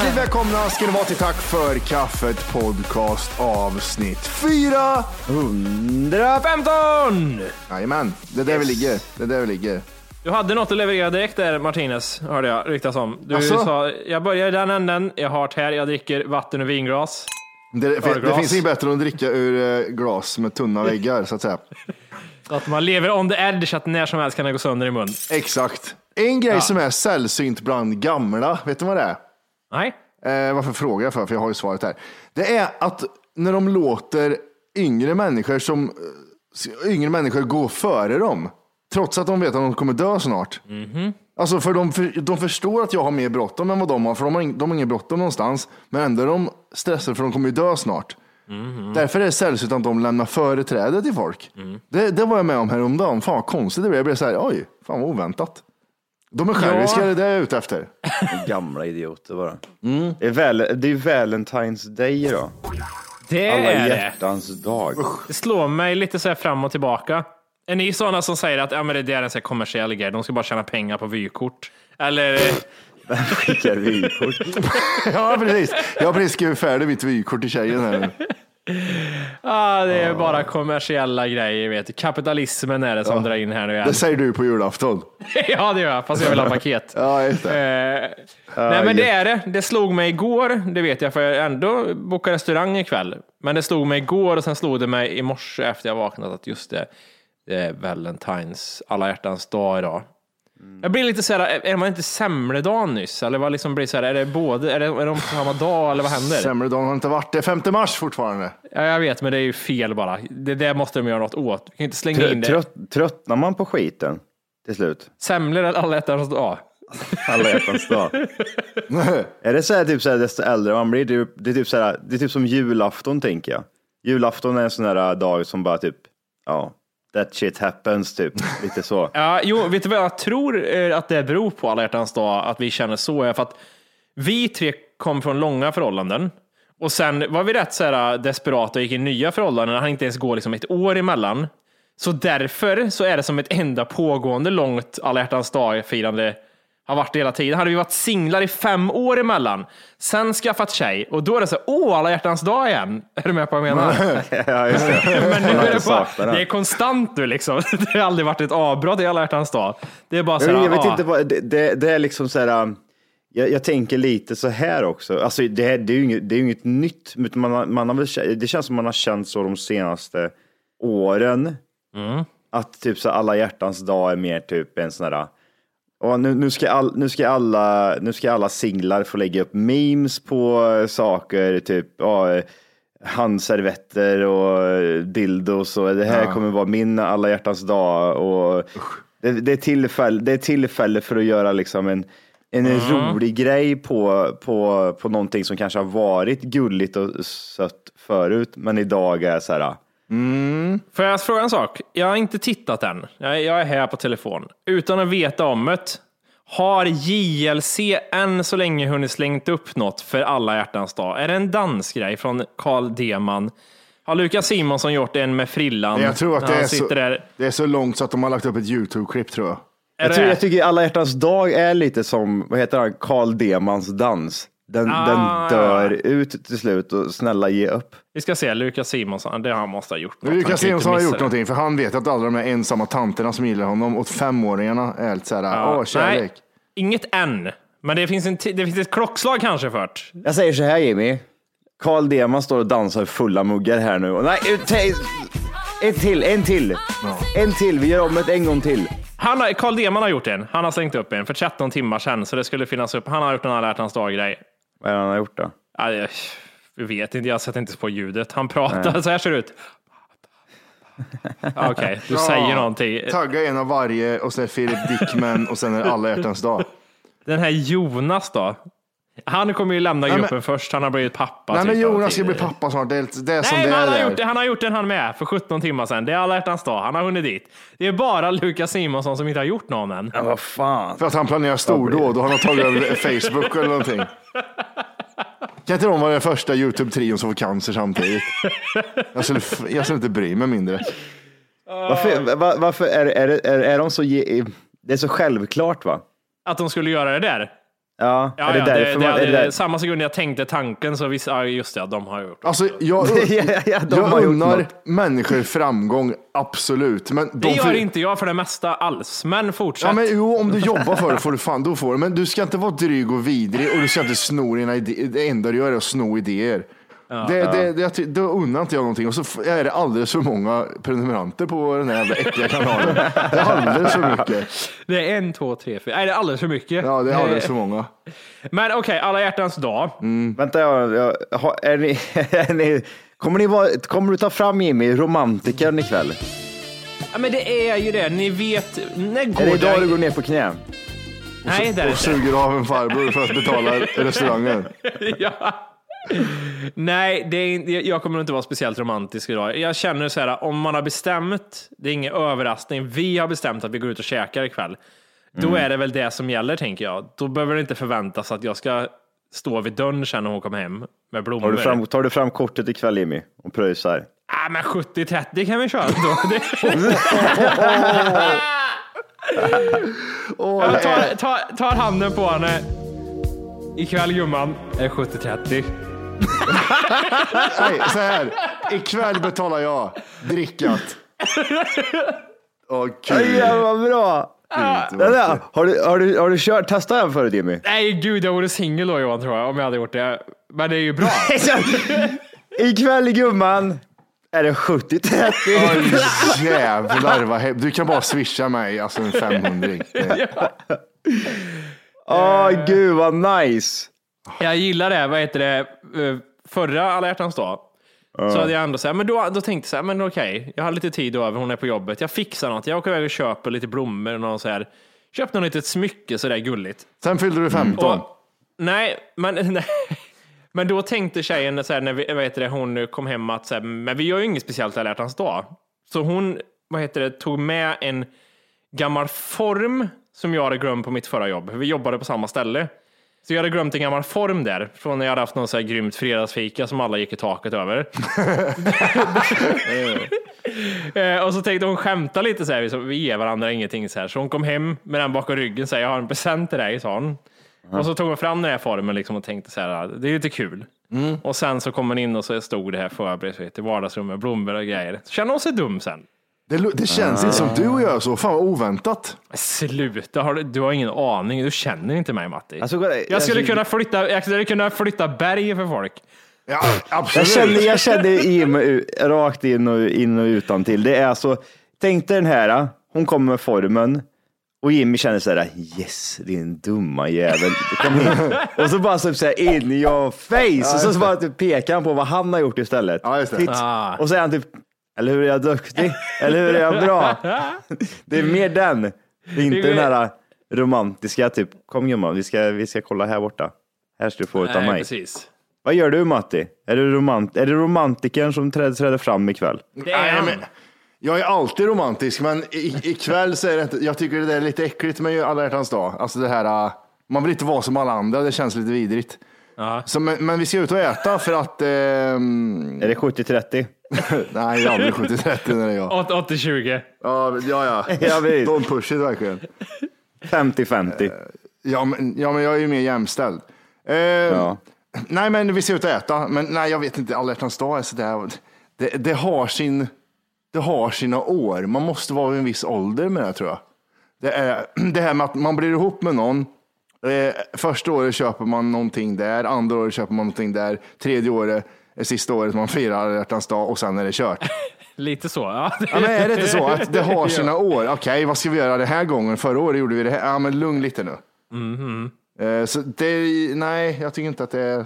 Hjärtligt välkomna ska ni vara till Tack för kaffet podcast avsnitt 4. 115! Jajamän, det är där vi ligger. Det är där vi ligger. Du hade något att leverera direkt där Martinez, hörde jag ryktas om. Du Asså? sa, jag börjar i den änden, jag har här, jag dricker vatten och vinglas. Det, det, det finns inget bättre än att dricka ur eh, glas med tunna väggar så att säga. Så att man lever on the edge, så att när som helst kan det gå sönder i mun. Exakt. En grej som är sällsynt bland gamla, vet du vad det är? Nej? Eh, varför frågar jag för? För jag har ju svaret här. Det är att när de låter yngre människor som eh, yngre människor gå före dem, trots att de vet att de kommer dö snart. Alltså för de, för de förstår att jag har mer bråttom än vad de har, för de har, ing, de har ingen bråttom någonstans. Men ändå är de stressade för de kommer ju dö snart. Därför är det sällsynt att de lämnar företräde till folk. Det, det var jag med om häromdagen. Fan vad konstigt det blev. Jag blev så här, oj, fan vad oväntat. De är själviska, det är det jag är ute efter. Gamla idioter bara. Det är, väl, det är Valentine's Day idag. Det Alla är det. hjärtans dag. Det slår mig lite så här fram och tillbaka. Är ni sådana som säger att ja, men det är en så här kommersiell grej, de ska bara tjäna pengar på vykort? Eller, Skickar vykort. Ja, precis. Jag har precis skrivit färdigt mitt vykort till tjejen här nu. Ah, det är bara kommersiella grejer, vet du. Kapitalismen är det som drar in här nu igen. Det säger du på julafton. ja, det gör jag, fast jag vill ha paket. Ja, just det. Eh, nej, men det är det. Det slog mig igår, det vet jag, för jag ändå bokade restaurang ikväll. Men det slog mig igår och sen slog det mig i morse efter jag vaknat att just det, det är Valentines, alla hjärtans dag idag. Jag blir lite såhär, är är man inte semledagen nyss? Eller vad liksom blir så här, är det både, är, det, är de på samma dag eller vad händer? Semmeldagen har inte varit det. 5 mars fortfarande. Ja, jag vet, men det är ju fel bara. Det där måste de göra något åt. Vi kan inte slänga in Trö, det. trött, tröttnar man på skiten till slut? Semlor eller alla hjärtans dag? Alla hjärtans dag. är det så här, typ så här, desto äldre man blir? Det är, det är typ så här, det är typ som julafton tänker jag. Julafton är en sån här dag som bara typ, ja, that shit happens typ. Lite så. Ja, jo, vet du vad jag tror eh, att det beror på alla hjärtans dag, att vi känner så, är för att vi tre kom från långa förhållanden och sen var vi rätt så här eh, desperata och gick in i nya förhållanden. Han inte ens går liksom ett år emellan. Så därför så är det som ett enda pågående långt alla hjärtans dag-firande har varit det hela tiden. Hade vi varit singlar i fem år emellan, sen skaffat tjej och då är det så här, åh, alla hjärtans dag igen. Är du med på vad jag menar? ja, just det. Men nu är det bara, det är konstant nu liksom. Det har aldrig varit ett avbrott i alla hjärtans dag. Det är bara så här, jag vet ah, inte vad, det, det, det är liksom så här, um, jag, jag tänker lite så här också. Alltså det, här, det är ju inget, det är inget nytt, man, man har det känns som man har känt så de senaste åren. Mm. Att typ så alla hjärtans dag är mer typ en sån här, Och nu, nu, ska all, nu, ska alla, nu ska alla singlar få lägga upp memes på eh, saker, typ ja, eh, handservetter och eh, dildos och det här kommer vara min alla hjärtans dag. Och det, det, är tillfälle, det är tillfälle för att göra liksom en, en rolig grej på, på, på någonting som kanske har varit gulligt och sött förut, men idag är så här, Får jag fråga en sak? Jag har inte tittat än. Jag jag är här på telefon. Utan att veta om det. Har JLC än så länge hunnit slängt upp något för alla hjärtans dag? Är det en dansgrej från Carl Deman? Har Lukas Simonsson gjort en med frillan? Jag tror att det är, så, där? det är så långt så att de har lagt upp ett YouTube-klipp tror jag. Är Jag, tror, det? jag tycker alla hjärtans dag är lite som, vad heter han, Carl Demans dans. Den, Ah, den dör ut till slut och snälla ge upp. Vi ska se, Lukas Simonsson, det han måste ha gjort. något. Lukas Simonsson har gjort det. någonting för han vet att alla de här ensamma tanterna som gillar honom och femåringarna är helt såhär, Ja, åh kärlek. Nej, inget än. Men det finns, en det finns ett klockslag kanske först. Jag säger så här Jimmy. Carl Deman står och dansar fulla muggar här nu. Och Nej, en till, en till. En till, vi gör om det en gång till. Han har, Carl Deman har gjort en. Han har slängt upp en för 13 timmar sedan, så det skulle finnas upp. Han har gjort en alla hjärtans dag-grej. Vad är det han har gjort då? Ja, jag jag vet inte, jag sätter inte på ljudet. Han pratar, så här ser det ut. Okej, du säger någonting. Tagga en av varje och sen Philip Dickman och sen är det alla hjärtans dag. Den här Jonas då? Han kommer ju lämna Nej, men- gruppen först, han har blivit pappa. Nej men typ, Jonas ska bli pappa snart, det är, det är som Nej, det men han har, är. gjort det, han har gjort den han med för 17 timmar sedan. Det är alla hjärtans dag. Han har hunnit dit. Det är bara Lukas Simonsson som inte har gjort någon än. Ja, vad fan. För att han planerar stordåd och han har tagit över Facebook eller någonting. Kan inte de vara den första YouTube-trion som får cancer samtidigt? Jag skulle, jag skulle inte bry mig mindre. Varför, va- varför är, är, är, är de så... Ge, det är så självklart va? Att de skulle göra det där. Ja, Ja, är det ja, därför det, man... det, är det det, där- samma sekund jag tänkte tanken så visst, ja, just det, de har gjort. Alltså, jag, Ja, ja, de jag har gjort unnar människor framgång, absolut. Men Det de gör för- inte jag för det mesta alls, men fortsätt. Ja, men jo, om du jobbar för det får du fan, då får du. Men du ska inte vara dryg och vidrig och du ska inte sno dina idéer. Det enda du gör är att sno idéer. Det, det, det, jag ty- då unnar inte jag någonting och så är det alldeles för många prenumeranter på den här jävla äckliga kanalen. Det är alldeles för mycket. Det är en, två, tre, fyra. Nej, det är alldeles för mycket. Ja, det är alldeles för många. Men okej, alla hjärtans dag. Vänta, jag, jag, har- är ni, är ni, kommer, ni vara, kommer du ta fram Jimmy, romantikern ikväll? Ja, men det är ju det. Ni vet, när går Är det idag det? du går ner på knä? Nej, det är det Och inte. suger av en farbror för att betala restaurangen. ja. Nej, det är, jag kommer inte vara speciellt romantisk idag. Jag känner så här, om man har bestämt, det är ingen överraskning, vi har bestämt att vi går ut och käkar ikväll. Då Mm. är det väl det som gäller, tänker jag. Då behöver det inte förväntas att jag ska stå vid dörren sen när hon kommer hem med blommor. Tar du fram, tar du fram kortet ikväll Jimmy och pröjsar? Ah, men 70-30 kan vi köra då. Jag tar, tar, tar handen på henne. Ikväll gumman är 70-30. Nej, så här. Ikväll betalar jag drickat. Åh, kul. Ja, vad bra! Fint, Den där, har, du, har, du, har du kört, testat den förut Jimmy? Nej gud, jag vore singel då Johan tror jag, om jag hade gjort det. Men det är ju bra. Ikväll gumman är det 70-30. Oj, jävlar vad he- Du kan bara swisha mig alltså en 500 Åh gud vad nice. Jag gillar det, vad heter det, förra alla hjärtans dag. Så hade jag ändå så här, men då, då tänkte jag så här, men okej, jag har lite tid över, hon är på jobbet, jag fixar något, jag åker iväg och köper lite blommor och något så här. Köpte något litet smycke sådär gulligt. Sen fyllde du 15. Och, nej, men, nej, men då tänkte tjejen så här, när vi, vad heter det, hon kom hem att så här, men vi gör ju inget speciellt alla hjärtans dag. Så hon, vad heter det, tog med en gammal form som jag hade glömt på mitt förra jobb. Vi jobbade på samma ställe. Så jag hade glömt en gammal form där, från när jag hade haft någon så här grymt fredagsfika som alla gick i taket över. Eh, och så tänkte hon skämta lite så här, så vi ger varandra ingenting så här. Så hon kom hem med den bakom ryggen och sa, jag har en present till dig, sa hon. Och så tog hon fram den här formen liksom och tänkte så här, det är lite kul. Och sen så kom hon in och så stod det här förberett i vardagsrummet, blommor och grejer. Så kände hon sig dum sen. Det, det känns inte som du gör så. Fan vad oväntat. Sluta, har du, du har ingen aning. Du känner inte mig Matti. Alltså, jag, skulle alltså- kunna flytta, jag skulle kunna flytta berg för folk. Ja, Jag absolut. känner, jag känner in, och ut- rakt in och, in och utan till. Det är alltså, tänk dig den här, hon kommer med formen Och Jimmy känner så här, yes, din dumma jävel. Kom in. och så bara så, så här, in your face. och så, så bara typ, pekar han på vad han har gjort istället. Ja, just det. Titt. Ah. Och så är han typ, eller hur är jag duktig? eller hur är jag bra? det är mer den. Det är inte den här romantiska, typ, kom gumman, vi ska, vi ska kolla här borta. Här ska du få utav Nej, mig. precis. Vad gör du Matti? Är du, romant är det romantikern som träder, träder fram ikväll? Det är Nej, han. men, jag är alltid romantisk, men i- ikväll så är det inte, jag tycker det är lite äckligt med alla hjärtans dag. Alltså det här, äh, man vill inte vara som alla andra, det känns lite vidrigt. Ja. Så, men, men vi ska ut och äta för att, ehm, Är det 70-30? nej, jag är aldrig 70-30 när det är jag. 80-20. Ja, ja, ja. Ja, visst. Don't push it verkligen. 50-50. Ja men, ja, men jag är ju mer jämställd. Eh, Ja. Nej, men vi ska ut och äta. Men nej, jag vet inte, alla hjärtans dag är sådär. Det, det, har sin, det har sina år. Man måste vara i en viss ålder med det tror jag. Det, är, det här med att man blir ihop med någon. Eh, första året köper man någonting där, andra året köper man någonting där, tredje året är sista året man firar alla hjärtans dag och sen är det kört. Lite så. Ja. Ja, men är det inte så att det har sina år? Okej, vad ska vi göra den här gången? Förra året gjorde vi det här. Ja, men lugn lite nu. Eh, Så det, nej, jag tycker inte att det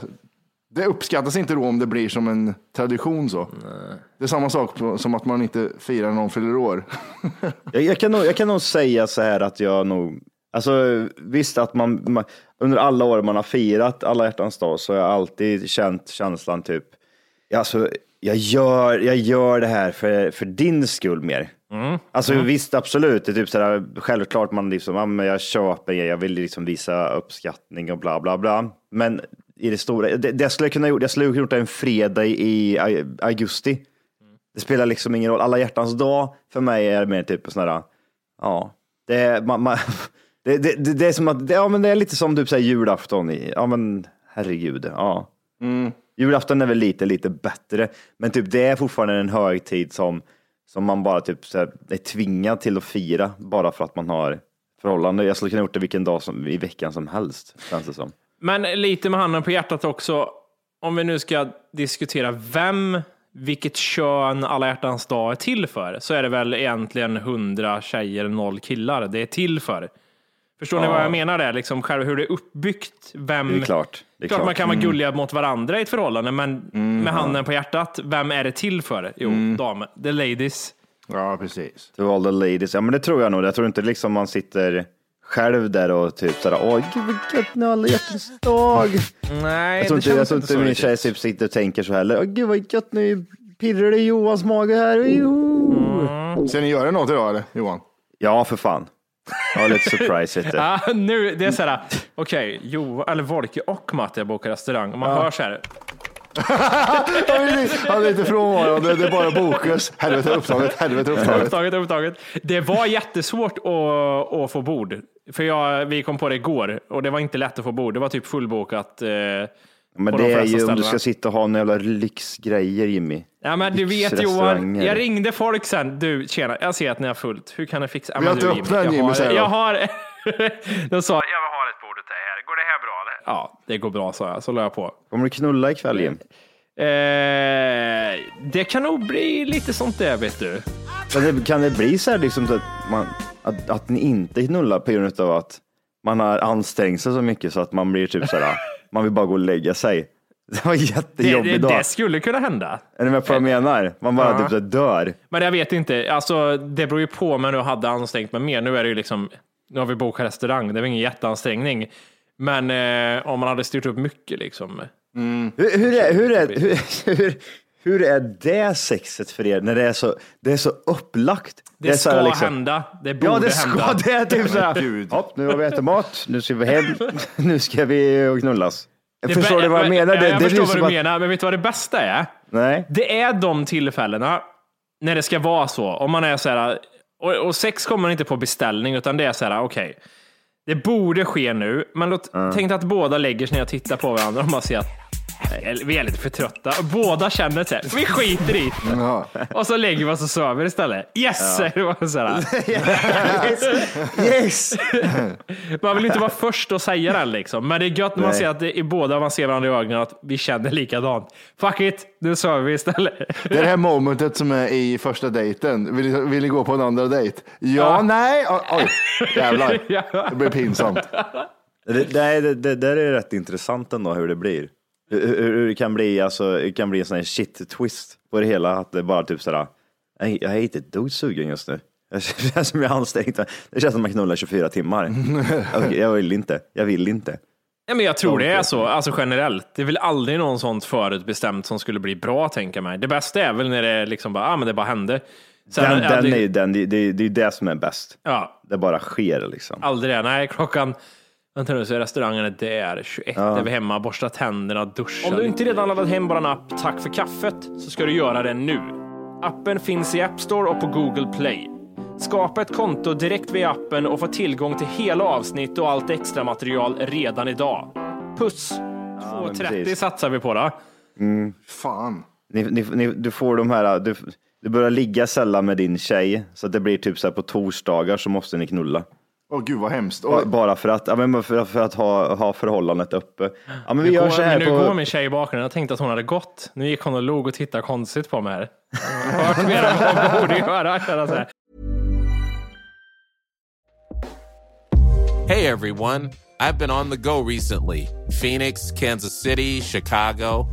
det uppskattas inte då om det blir som en tradition så. Det är samma sak på- som att man inte firar någon fyller år. Jag, jag, kan nog, jag kan nog säga så här att jag nog, alltså visst att man, man under alla år man har firat alla hjärtans dag så har jag alltid känt känslan typ, alltså, jag, gör, jag gör det här för, för din skull mer. Alltså visst, absolut, det är typ så här, självklart man liksom, ja, men jag köper, jag vill liksom visa uppskattning och bla bla bla. Men i det stora, det, det skulle jag kunna gjort, jag skulle gjort det en fredag i augusti. Det spelar liksom ingen roll. Alla hjärtans dag för mig är mer typ här, ja, det man, man, det, det, det, det är som att, det, ja men det är lite som typ så här julafton i, ja men herregud, ja. Julafton är väl lite, lite bättre, men typ det är fortfarande en högtid som, som man bara typ så här, är tvingad till att fira bara för att man har förhållande. Jag skulle kunna gjort det vilken dag som, i veckan som helst, känns det som. Men lite med handen på hjärtat också. Om vi nu ska diskutera vem, vilket kön alla hjärtans dag är till för, så är det väl egentligen hundra tjejer, noll killar det är till för. Förstår ni vad jag menar där? Liksom själv hur det är uppbyggt. Vem, Det är klart. Det är klart, man klart. kan vara gulliga mot varandra i ett förhållande, men med handen på hjärtat, vem är det till för? Jo, damer. The ladies. Ja, precis. To all the ladies. Ja, men det tror jag nog. Jag tror inte liksom man sitter själv där och typ sådär, åh gud vad gött nu alla hjärtans dag. Nej, Jag tror inte, jag tror inte min tjej typ sitter och tänker så heller, åh gud vad gött nu pirrar det i Johans mage här. Joho. Ska ni göra något idag eller Johan? Ja, för fan. Ja, lite surprise det. Ja, nu, det är såhär, okej, Jo, eller Volke och Matte bokar restaurang. Och man hör så här, Han är lite- han är lite frånvarande, det är bara bokus. Helvete upptaget, helvete upptaget. upptaget, upptaget. Det var jättesvårt att, att få bord. För jag, vi kom på det igår och det var inte lätt att få bord. Det var typ fullbokat. Eh, Men på de det är ju om du ställena. ska sitta och ha några jävla lyxgrejer Jimmy. Ja, men du vet Johan, jag ringde folk sen. Du, tjena, jag ser att ni har fullt. Hur kan ni fixa? Vi har inte öppnat jag Jimmy, har, säger jag har, De sa, jag har ett bord åt dig här. Går det här bra? Eller? Ja, det går bra, sa jag. Så la jag på. Kommer du knulla ikväll Jim? Eh, det kan nog bli lite sånt där, vet du. Kan det, kan det bli så här liksom att, man, att, att ni inte knullar på grund av att man har ansträngt sig så mycket så att man blir typ så här, man vill bara gå och lägga sig. Det var en Det, jättejobbig det, dag. det skulle kunna hända. Är ni med på vad jag menar? Man bara Ja. typ så dör. Men jag vet inte, alltså, det beror ju på om jag nu hade ansträngt mig mer. Nu är det ju liksom, nu har vi bokat restaurang, det var ingen jätteansträngning. Men eh, om man hade styrt upp mycket liksom. Hur, hur, är, hur, är, hur, hur, hur är det sexet för er när det är så, det är så upplagt? Det, är ska så här liksom- hända, det borde Ja, det ska hända. det. är Typ så här, hopp, nu har vi ätit mat, nu ska vi hem, nu ska vi knullas. Det förstår du vad jag menar? Det, jag det förstår vad du att- menar, men vet du vad det bästa är? Nej. Det är de tillfällena när det ska vara så. Om man är så här, och, och sex kommer inte på beställning, utan det är så här, okej, det borde ske nu, men låt, tänk att båda lägger sig ner och tittar på varandra och man ser att Vi är lite för trötta. Båda känner så här, vi skiter i det. Ja. Och så lägger vi oss och sover istället. Yes! säger man så här. Yes! Man vill inte vara först att säga den liksom. Men det är gött när man Nej. ser att det, i båda man ser varandra i ögonen att vi känner likadant. Fuck it, nu sover vi istället. Det är det här momentet som är i första dejten. Vill, vill ni gå på en andra dejt? Ja, nej. Oj, Oj, jävlar. Ja. Det blir pinsamt. Det, det, det, det där är rätt intressant ändå hur det blir. Hur, hur, det kan bli, alltså, det kan bli en sån här shit twist på det hela. Att det bara typ sådär, jag, jag är inte ett dugg sugen just nu. Det känns som jag är ansträngd. Det känns som man knullar 24 timmar. Okej, jag vill inte, jag vill inte. Ja, men jag tror det är så, alltså generellt. Det är väl aldrig någon sånt förutbestämt som skulle bli bra, tänker jag mig. Det bästa är väl när det liksom bara, ah, men det bara hände. Sen, Den, den aldrig, är ju den, det, det, det är det som är bäst. Ja, Det bara sker liksom. aldrig det. Nej, klockan Vänta nu, så är restaurangen är där, 21 är vi hemma, borstar tänderna, duschar. Om du inte redan laddat hem vår app Tack för kaffet så ska du göra det nu. Appen finns i App Store och på Google Play. Skapa ett konto direkt via appen och få tillgång till hela avsnitt och allt extra material redan idag. Puss! 2.30 precis. satsar vi på då. Fan. Ni, ni, ni, du får de här, du, du börjar ligga sällan med din tjej, så att det blir typ så här på torsdagar så måste ni knulla. Åh gud vad hemskt. Oj. Bara för att, ja, men för, för att ha, ha förhållandet uppe. Ja, men vi gör Går, så här nu går på... min tjej i bakgrunden. Jag tänkte att hon hade gått. Nu gick hon och log och tittade konstigt på mig här. Jag har hört mer än vad hon borde göra. Hey everyone, I've been on the go recently Phoenix, Kansas City, Chicago.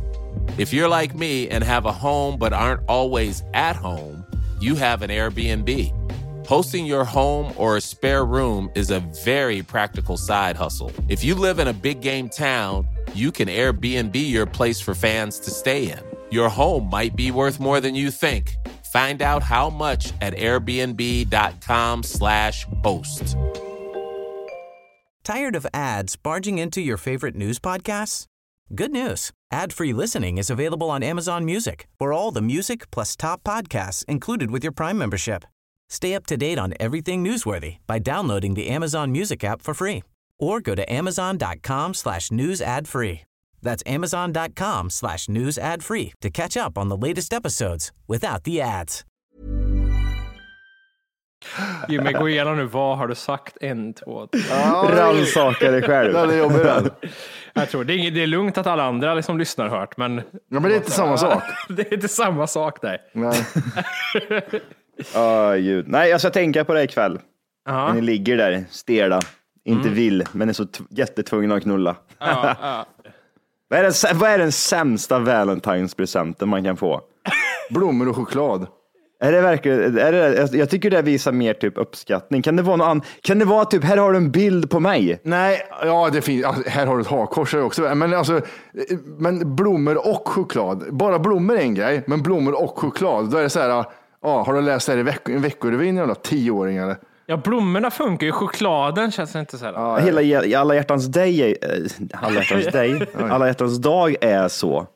If you're like me and have a home but aren't always at home, you have an Airbnb. Hosting your home or a spare room is a very practical side hustle. If you live in a big game town, you can Airbnb your place for fans to stay in. Your home might be worth more than you think. Find out how much at airbnb.com/slash host. Tired of ads barging into your favorite news podcasts? Good news. Ad-free listening is available on Amazon Music for all the music plus top podcasts included with your Prime membership. Stay up to date on everything newsworthy by downloading the Amazon Music app for free or go to amazon.com slash news ad free. That's amazon.com slash news ad free to catch up on the latest episodes without the ads. Jimmy, gå igenom nu. Vad har du sagt? En, två, tre. Rannsaka dig själv. Den är jobbig den. Jag tror det är, det är lugnt att alla andra liksom lyssnar hört, men Ja, men det är inte samma sak. det är inte samma sak där. Nej. Ah, Gud. Nej, jag ska tänka på det ikväll. När Ja. ni ligger där stela, inte vill, men är så jättetvungna att knulla. Ja, ja. Vad är, den, vad är den sämsta Valentine's-presenten man kan få? Blommor och choklad. Är det verkligen, är det, jag- tycker det visar mer typ uppskattning. Kan det vara någon annan, kan det vara typ, här har du en bild på mig? Nej, ja det finns. Alltså, här har du ett hakkors också. Men, alltså, men blommor och choklad. Bara blommor är en grej, men blommor och choklad. Då är det så här, ja, har du läst det här i veck veckorevyn jävla tioåring eller? ja, blommorna funkar ju. Chokladen känns inte så här. Hela jä- alla hjärtans day, är- eh, alla hjärtans day, alla hjärtans dag är så.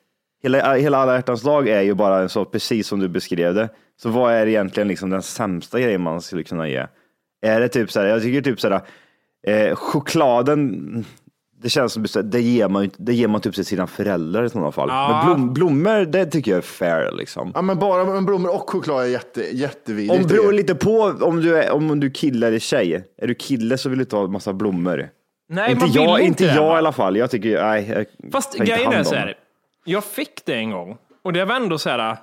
Hela, hela alla hjärtans dag är ju bara så, precis som du beskrev det. Så vad är egentligen liksom den sämsta grejen man skulle kunna ge? Är det typ så här, jag tycker typ så här, eh, chokladen, det känns som här, det ger man, det ger man typ till sina föräldrar i sådana fall. Ja. Men blom, blommor, det tycker jag är fair liksom. Ja, men bara men blommor och choklad är jätte, jättevidrigt. Om beror lite på om du är, om du kille eller tjej. Är du kille så vill du inte ha en massa blommor. Nej, inte man vill jag, inte inte jag i alla fall. Jag tycker, nej. Jag Fast grejen är så här. Jag fick det en gång och det var ändå så här.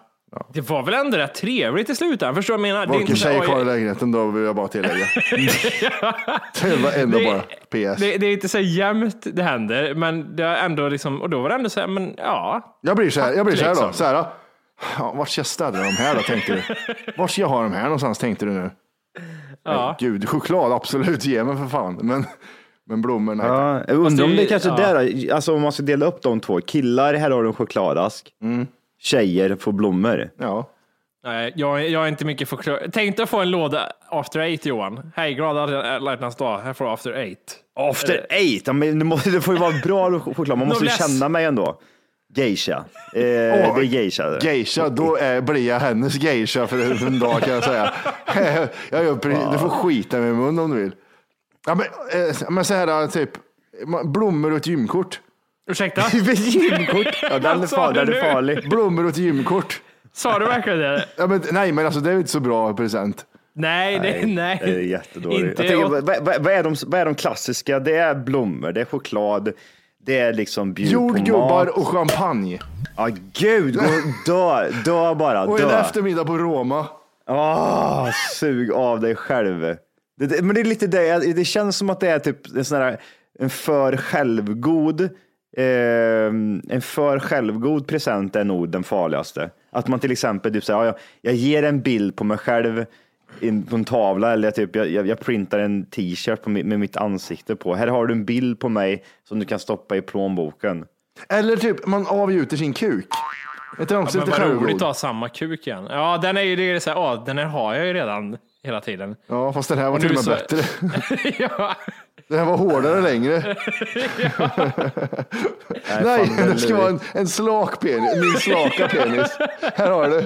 Det var väl ändå rätt trevligt i slutändan. Förstår du vad jag menar? Det är så här, tjej kvar i lägenheten då vill jag bara tillägga. det var ändå Det- bara PS. det, det är inte så jämnt det händer, men det är ändå liksom, och då var det ändå så här, men ja. Jag blir så här, jag blir så här då. Liksom. Så här, ja, vart ska jag ställa de här då tänkte du? Vart ska jag ha de här någonstans tänkte du nu? ja. Nej, Gud, choklad absolut, ge mig för fan. Men, men blommor, nej. Ja, jag undrar om det- det kanske ja. där, alltså om man ska dela upp de två. Killar, här har du en chokladask. Tjejer får blommor. Ja. Nej, jag, jag är inte mycket för Tänkte få en låda after eight Johan. Hej, glad hjärtans dag. Här får du after eight. After eight, ja, men det, måste, det får ju vara bra choklad. Man måste ju känna mig ändå. Geisha. Eh, det är geisha. det. Geisha, då är, blir jag hennes geisha för en dag kan jag säga. jag gör, precis- du får skita med mun om du vill. Ja, men, eh, men så här typ, blommor och ett gymkort. Ursäkta? Gymkort? Ja, den är, sa far, den är nu? farlig. Blommor och ett gymkort. Sa du verkligen det? Ja, men, nej, men alltså det är inte så bra present. Nej, det, nej. Det är jättedåligt. Inte Jag tänker, åt- vad, vad, vad, är de, vad är de klassiska? Det är blommor, det är choklad, det är liksom bjud på Jordgubbar mat. och champagne. Ja, gud, gå, dö, dö bara, Och en dö. eftermiddag på Roma. Åh, sug av dig själv. Det, det, men det är lite det, det känns som att det är typ en sån här, en för självgod, eh, en för självgod present är nog den farligaste. Att man till exempel typ säger, ja, jag, jag ger en bild på mig själv in, på en tavla eller typ, jag, jag, jag printar en t-shirt mi- med mitt ansikte på. Här har du en bild på mig som du kan stoppa i plånboken. Eller typ man avgjuter sin kuk. Är inte de också Men lite vad roligt att ha samma kuk igen. Ja, den är ju det är så här, ja, den här har jag ju redan hela tiden. Ja, fast den här var Och till och med så- bättre. ja. Den här var hårdare längre. Nej, fan, det ska vara en, en slak penis. Min slaka penis. Här har du.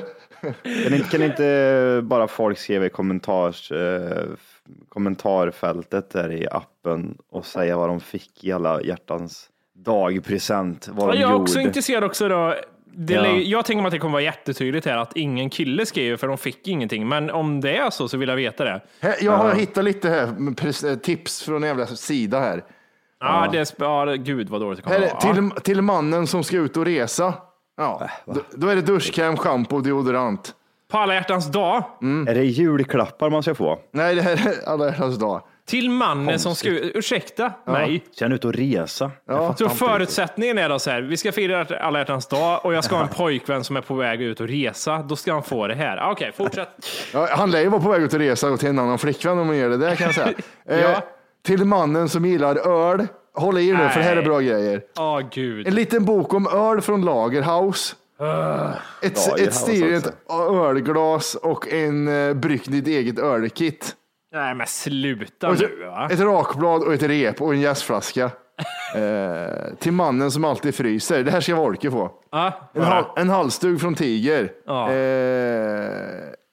Kan inte, kan inte bara folk skriva i kommentars, eh, kommentarfältet där i appen och säga vad de fick i alla hjärtans dagpresent, vad Ja, de Jag är gjorde. också intresserad också då. Det Ja. Jag tänker mig att det kommer vara jättetydligt här att ingen kille skriver för de fick ingenting. Men om det är så så vill jag veta det. Jag har hittat lite här, pres- eh, tips från en jävla sida här. Ja, det är, sp- ja, gud vad dåligt det kommer här är, vara. Ja. till, till mannen som ska ut och resa. Ja, då, då är det duschkräm, schampo och deodorant. På alla hjärtans dag. Är det julklappar man ska få? Nej, det här är alla hjärtans dag. Till mannen som ska. Ursäkta mig. Ska han ut och resa? Ja. Så förutsättningen är då så här, vi ska fira alla hjärtans dag och jag ska ha en pojkvän som är på väg ut och resa. Då ska han få det här. Ah, Okej, fortsätt. Ja, han lär ju vara på väg ut och resa och till en annan flickvän om man gör det där kan jag säga. eh, Ja. Till mannen som gillar öl. Håll i er nu för det här är bra grejer. Åh gud. En liten bok om öl från Lagerhaus. Ett, Lagerhaus ett stilrent ölglas och en uh, brygg ditt eget ölkit. Nej men sluta Och ett, nu va. ett rakblad och ett rep och en jästflaska. eh, till mannen som alltid fryser. Det här ska Volke få. Ja, En, hal, en halsduk från Tiger. Ja. Eh,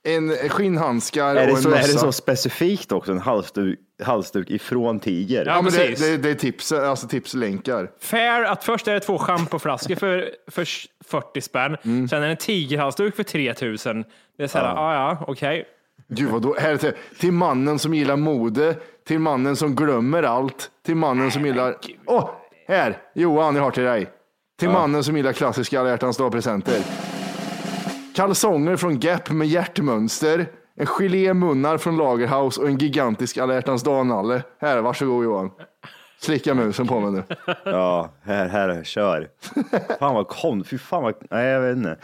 en skinnhandskar Är och det, en så, mössa. är det så specifikt också? En halsduk, halsduk ifrån Tiger? Ja, Ja, men det, det, det är tips, alltså tipslänkar. Fair att först är det två schampoflaskor för, för 40 spänn. Mm. Sen är det en tigerhalsduk för 3000. Det är så här, ja ja, okej. Gud vad då, här är till, till mannen som gillar mode, till mannen som glömmer allt, till mannen som gillar... Åh, här! Johan, jag har till dig. Till mannen som gillar klassiska alla hjärtans dag-presenter. Kalsonger från Gap med hjärtmönster, en gelémunnar från Lagerhaus och en gigantisk alla hjärtans dag-nalle. Här, varsågod Johan. Slicka musen på mig nu. Ja, här, här, kör. Fan vad konstigt. Fy fan vad, nej jag vet inte.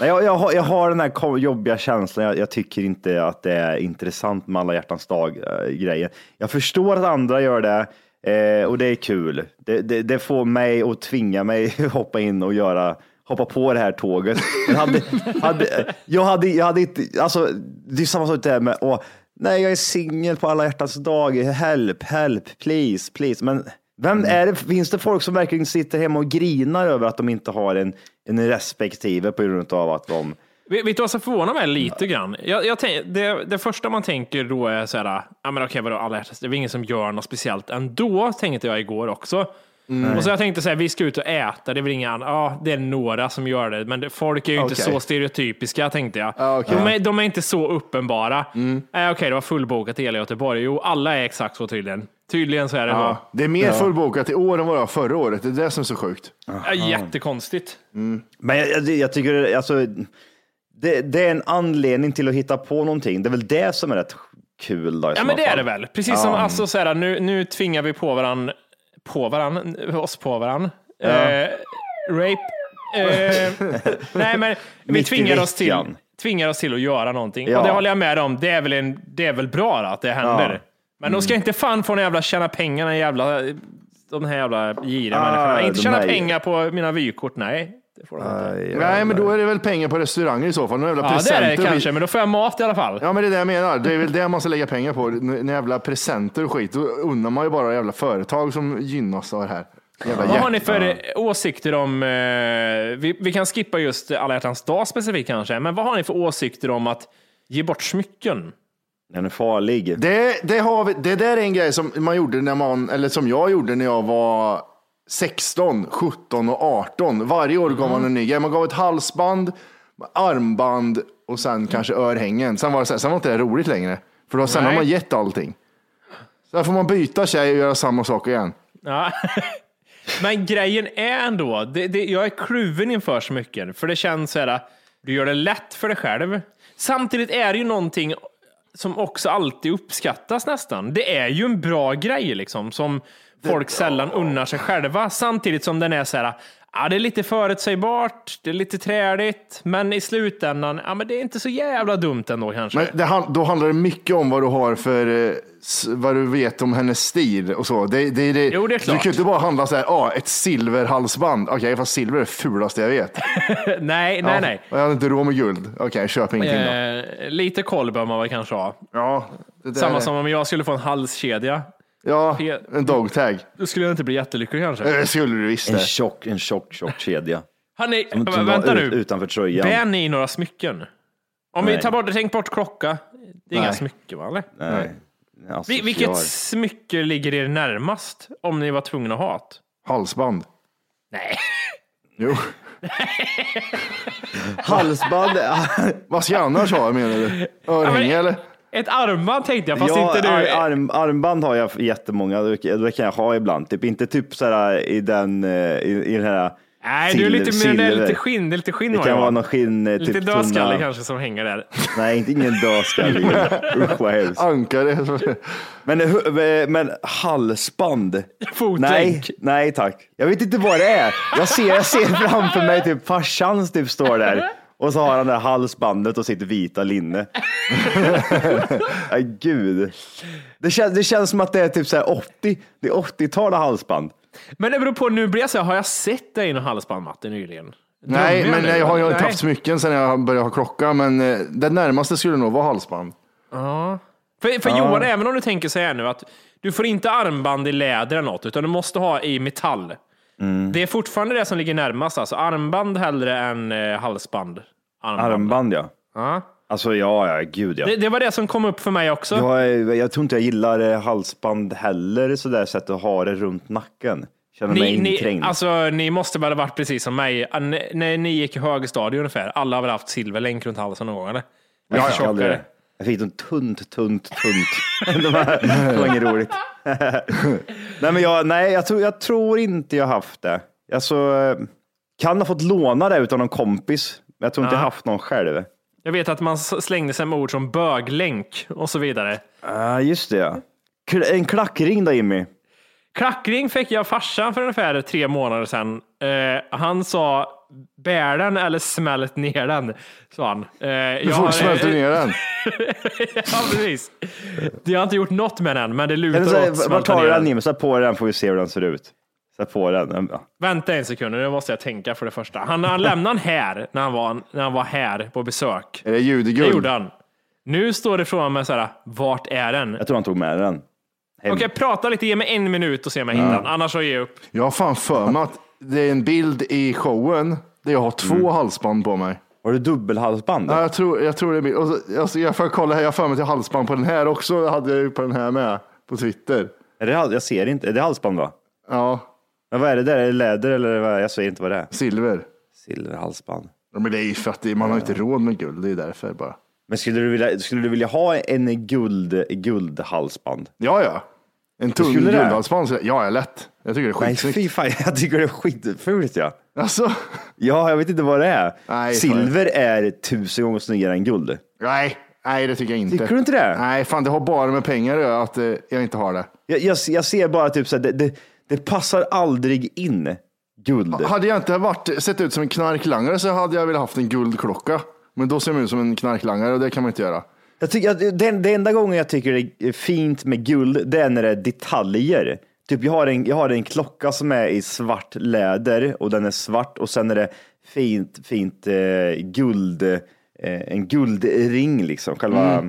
Nej, jag, jag, har, jag har den här jobbiga känslan. Jag, jag tycker inte att det är intressant med alla hjärtans dag-grejen. Eh, jag förstår att andra gör det eh, och det är kul. Det, det, det får mig att tvinga mig hoppa in och göra hoppa på det här tåget. Jag hade, hade, jag, hade, jag hade inte, alltså det är samma sak där med, åh, nej jag är singel på alla hjärtans dag, help, help, please, please. Men vem är det, finns det folk som verkligen sitter hemma och grinar över att de inte har en, en respektive på grund av att de Vet du vad som förvånar mig lite grann? Jag, jag tänk, det, det första man tänker då är så här, ja men okej vadå alla hjärtans, det är väl ingen som gör något speciellt ändå, tänkte jag igår också. Och så jag tänkte så här, vi ska ut och äta, det är väl inga andra, ja det är några som gör det, men folk är ju inte Okej. så stereotypiska tänkte jag. Ja, okej. de, är, de är inte så uppenbara. Nej okej, det var fullbokat i hela Göteborg. Jo, alla är exakt så tydligen. Tydligen så är det Ja, det är mer fullbokat i år än vad det var förra året. Det är det som är så sjukt. Ja, jättekonstigt. Men jag, jag, jag tycker alltså, det, det är en anledning till att hitta på någonting. Det är väl det som är rätt kul då, Ja, men det är fall. det väl. Precis som alltså, så här, nu, nu tvingar vi på varann, på varann, oss på varann. Eh, rape. Eh, nej, men vi tvingar oss, till, tvingar oss till att göra någonting. Ja. Och det håller jag med om. Det är väl, en, det är väl bra att det händer. Ja. Men de ska inte fan få en jävla tjäna pengar, en jävla, de här jävla giriga Ah, människorna. Inte tjäna pengar på mina vykort, nej. Det får de inte. Aj, Nej, men då är det väl pengar på restauranger i så fall. Några jävla Ja, det är presenter. det kanske, men då får jag mat i alla fall. Ja, men det är det jag menar. Det är väl det man ska lägga pengar på. När jävla presenter och skit. Då undrar man ju bara jävla företag som gynnas av det här. Jävla Vad har ni för eh, åsikter om, eh, vi, vi kan skippa just alla hjärtans dag specifikt kanske, men vad har ni för åsikter om att ge bort smycken? Den är farlig. Det, det, har vi, det där är en grej som man gjorde när man, eller som jag gjorde när jag var 16, 17 och 18. Varje år gav man en ny grej. Man gav ett halsband, armband och sen kanske örhängen. Sen var, det så här, sen var inte det roligt längre. För då, sen har Nej. man gett allting. Sen får man byta tjej och göra samma sak igen. Ja. Men grejen är ändå, det, det, jag är kluven inför så mycket, för det känns så här, du gör det lätt för dig själv. Samtidigt är det ju någonting som också alltid uppskattas nästan. Det är ju en bra grej liksom, som folk sällan unnar sig själva, samtidigt som den är så här, ja, det är lite förutsägbart, det är lite träligt, men i slutändan, ja, men det är inte så jävla dumt ändå kanske. Men det, då handlar det mycket om vad du har för, eh, vad du vet om hennes stil och så. Det, det, det, Jo, det är Du klart. kan ju inte bara handla så här, ah, ett silverhalsband. Okej, fast silver är det fulaste jag vet. nej, nej, Ja, nej. Jag hade inte råd med guld. Okej, köp ingenting då. Eh, lite koll bör man väl kanske ha. Ja, Samma som om jag skulle få en halskedja. Ja, en dogtag. Då skulle jag inte bli jättelycklig kanske. Det skulle du visst En tjock, en tjock, tjock kedja. Hörni, Som, vä- som vänta nu. ut, utanför tröjan. Bär ni några smycken? Om vi Nej. tar bort, tänk bort klocka. Det är inga Nej. smycken va? Eller? Nej. Alltså, Vi- Vilket jag- smycke ligger er närmast? Om ni var tvungna att ha det? Halsband. Nej. Jo. Halsband. Vad ska jag annars ha menar du? Örhänge eller? Ett armband tänkte jag, fast ja, inte du. ar- arm, armband har jag jättemånga. Det kan jag ha ibland. Typ inte typ så här i den, eh, i, i den här Nej, du är lite mer, det är lite skinn, det är lite skinn Det kan jag. vara någon skinn, eh, Lite typ dödskalle tunna. kanske som hänger där. Nej, inte ingen dödskalle. Usch vad hemskt. Ankare. Men, eh, men halsband? Fotlänk. Nej, nej tack. Jag vet inte vad det är. Jag ser, jag ser framför mig typ farsan typ står där och så har han det här halsbandet och sitt vita linne. Nej, gud. Det känns, det känns som att det är typ så här 80, det är 80-tal halsband. Men det beror på, nu blir jag så här, har jag sett dig i någon halsband Matte nyligen? Nej, Drömmer men nu? jag har ju inte haft smycken sedan jag började ha klocka. Men eh, det närmaste skulle nog vara halsband. Ja. För, för Johan, även om du tänker så här nu att du får inte armband i läder eller något, utan du måste ha i metall. Mm. Det är fortfarande det som ligger närmast, alltså armband hellre än eh, halsband. Armband. Armband ja. Ja. Alltså ja, ja, gud ja. Det, det var det som kom upp för mig också. Jag, är- jag tror inte jag gillar eh, halsband heller, sådär sätt att ha det runt nacken. Känner mig Ni, ni, alltså, ni måste väl ha varit precis som mig. N- När ni gick i högstadiet ungefär, alla har väl haft silverlänk runt halsen någon gång eller? Jag fick aldrig tjockare. det. Jag fick dem tunt, tunt, tunt. Det var inget roligt. nej, men jag, nej jag, tror, jag tror inte jag haft det. Alltså, kan ha fått låna det utan någon kompis, men jag tror inte Ja. jag haft någon själv. Jag vet att man s- slängde sig med ord som böglänk och så vidare. Ja, just det ja. Kl- En klackring då Jimmy. Klackring fick jag av farsan för ungefär tre månader sedan. Eh, han sa bär den eller smält ner den, sa han. Eh, Du jag får har- smälta ner den. ja, precis. Jag har inte gjort något med den, men det lutar åt smälta tar ner du den den. Jimmy? Sätt på den får vi se hur den ser ut. Sätt på den. Ja. Vänta en sekund, nu måste jag tänka för det första. Han, han lämnade den här när han, var, när han var här på besök. Är det Det judeguld? gjorde han. Nu står det från mig så här, vart är den? Jag tror han tog med den. Hem. Okej, prata lite, ge mig en minut och se om jag hittar den. Annars så ger jag upp. Jag har fan för mig att det är en bild i showen där jag har två Mm. halsband på mig. Har du dubbelhalsband? Ja, jag, tror, jag tror det är bild. Och så, alltså, jag får kolla här, jag har för mig till halsband på den här också. Det hade jag ju på den här med på Twitter. Är det, hal- jag ser inte. Är det halsband va? Ja, Men vad är det där? Är det läder eller vad? Jag ser inte vad det är. silver. Silverhalsband. Ja, men det är ju för att det, man har inte råd med guld, det är därför bara. Men skulle du vilja, skulle du vilja ha en guld, guldhalsband? Ja, ja. En det? guldhalsband, ja, är lätt. Jag tycker det är Nej, skitsnyggt. fy fan, jag tycker det är skitfult ja. Alltså, Ja, jag vet inte vad det är. Nej, Silver är tusen gånger snyggare än guld. nej, nej, det tycker jag inte. Tycker du inte det? Nej, fan det har bara med pengar att göra att eh, jag inte har det. Jag, jag, jag ser bara typ så här, det, det, det passar aldrig in guld. Hade jag inte varit, sett ut som en knarklangare så hade jag velat haft en guldklocka. Men då ser man ut som en knarklangare och det kan man inte göra. Jag tycker att det, det enda gången jag tycker det är fint med guld, det är när det är detaljer. Typ jag har, en, jag har en klocka som är i svart läder och den är svart och sen är det fint, fint eh, guld, eh, en guldring liksom. Själva,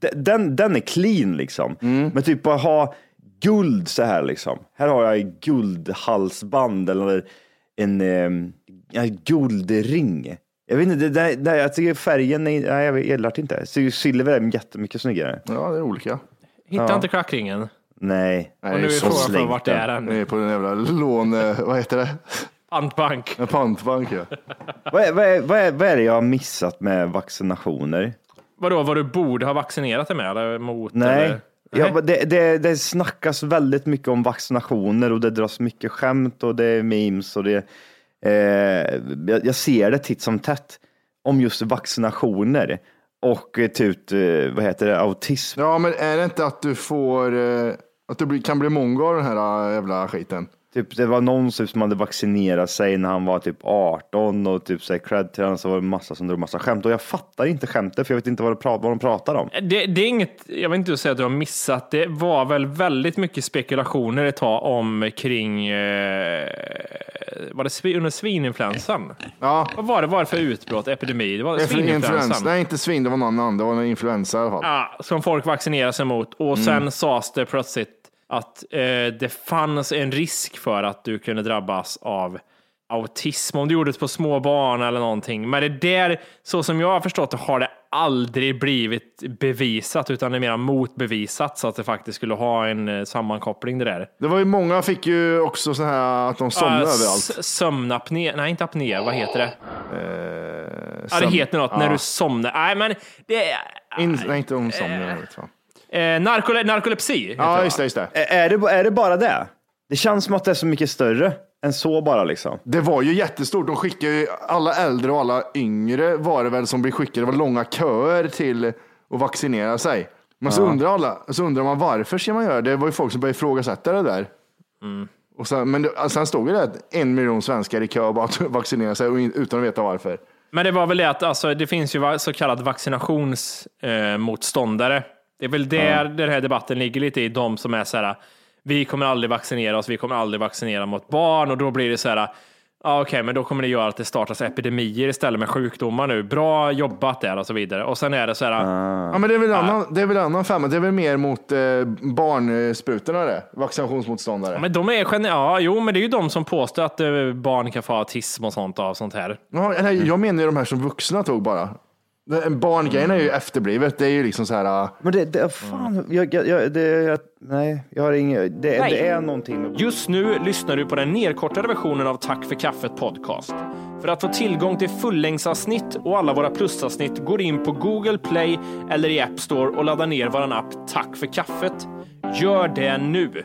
de- den, den är clean liksom. Men typ bara ha guld så här liksom. Här har jag guldhalsband eller en, eh, en guldring. Jag vet inte, det, det, det, jag tycker färgen, är, nej jag gillar det inte. Silver är jättemycket snyggare. Ja, det är olika. Hittar inte klackringen. Nej. Nej, Och nu är så frågan för slängt vart den. är Jag är den? på en jävla lån... eh, Vad heter det? Pantbank. En pantbank ja. Vad är, vad, är, vad, är, vad är det jag har missat med vaccinationer? Vadå, vad du borde ha vaccinerat dig med eller mot? Nej. Eller? Ja, men det, det, det snackas väldigt mycket om vaccinationer och det dras mycket skämt och det är memes och det eh, jag, jag ser det titt som tätt om just vaccinationer och eh, typ, eh, vad heter det, autism. Ja, men är det inte att du får... eh, Att du kan bli mongo av den här eh, jävla skiten? Typ, det var någon typ, som hade vaccinerat sig när han var typ 18 och typ så här, cred till honom så var det massa som drog massa skämt och jag fattar inte skämtet för jag vet inte vad, det pra- vad de pratar om. Det, det är inget, jag vill inte säga att du har missat, det var väl väldigt mycket spekulationer ett tag om kring, eh, var det svi- under svininfluensan? Ja. Vad var det, var det för utbrott, epidemi? Det var Influensa. svininfluensan. Nej, inte svin, det var någon annan. Det var en influensa i alla fall. Ja, som folk vaccinerar sig mot. Och sen sades det plötsligt att eh, det fanns en risk för att du kunde drabbas av autism om du gjorde det på små barn eller någonting. Men det där, så som jag har förstått det, har det aldrig blivit bevisat, utan det är mer motbevisat så att det faktiskt skulle ha en eh, sammankoppling det där. Det var ju många fick ju också så här att de somnade Ah, överallt. Sömnapné, nej inte apné, vad heter det? Ja, det heter något när ja. du somnar. Nej, men det är... In, nej, inte om vet fan. Eh, narkole, narkolepsi. Ja, just det, just det. Är det, är det bara det? Det känns som att det är så mycket större än så bara liksom. Det var ju jättestort. De skickade ju alla äldre och alla yngre var det väl som blev skickade. Det var långa köer till att vaccinera sig. Men så, undrar alla, så undrar man varför ska man göra det? Det var ju folk som började ifrågasätta det där. Och sen, men det, sen stod det att en miljon svenskar i kö bara att vaccinera sig och utan att veta varför. Men det var väl det att alltså, det finns ju så kallad vaccinationsmotståndare. Det är väl där den här debatten ligger lite i, de som är så här, vi kommer aldrig vaccinera oss, vi kommer aldrig vaccinera mot barn och då blir det så här, ja okej, men då kommer det göra att det startas epidemier istället med sjukdomar nu. Bra jobbat där och så vidare. Och sen är det så här, Ja, men det är väl annan, det är väl annan femma. Det är väl mer mot eh, barnsprutorna det. Vaccinationsmotståndare. men de är gener- ja, jo, men det är ju de som påstår att eh, barn kan få autism och sånt av sånt här. Ja, eller, jag menar ju de här som vuxna tog bara. Barngrejen är ju efterblivet. Det är ju liksom så här. äh, Men det, det fan, jag, jag, jag, det, jag, nej, jag har inget, det, det är någonting med Just nu lyssnar du på den nedkortade versionen av Tack för kaffet podcast. För att få tillgång till fullängdsavsnitt och alla våra plusavsnitt går in på Google Play eller i App Store och laddar ner vår app Tack för kaffet. Gör det nu!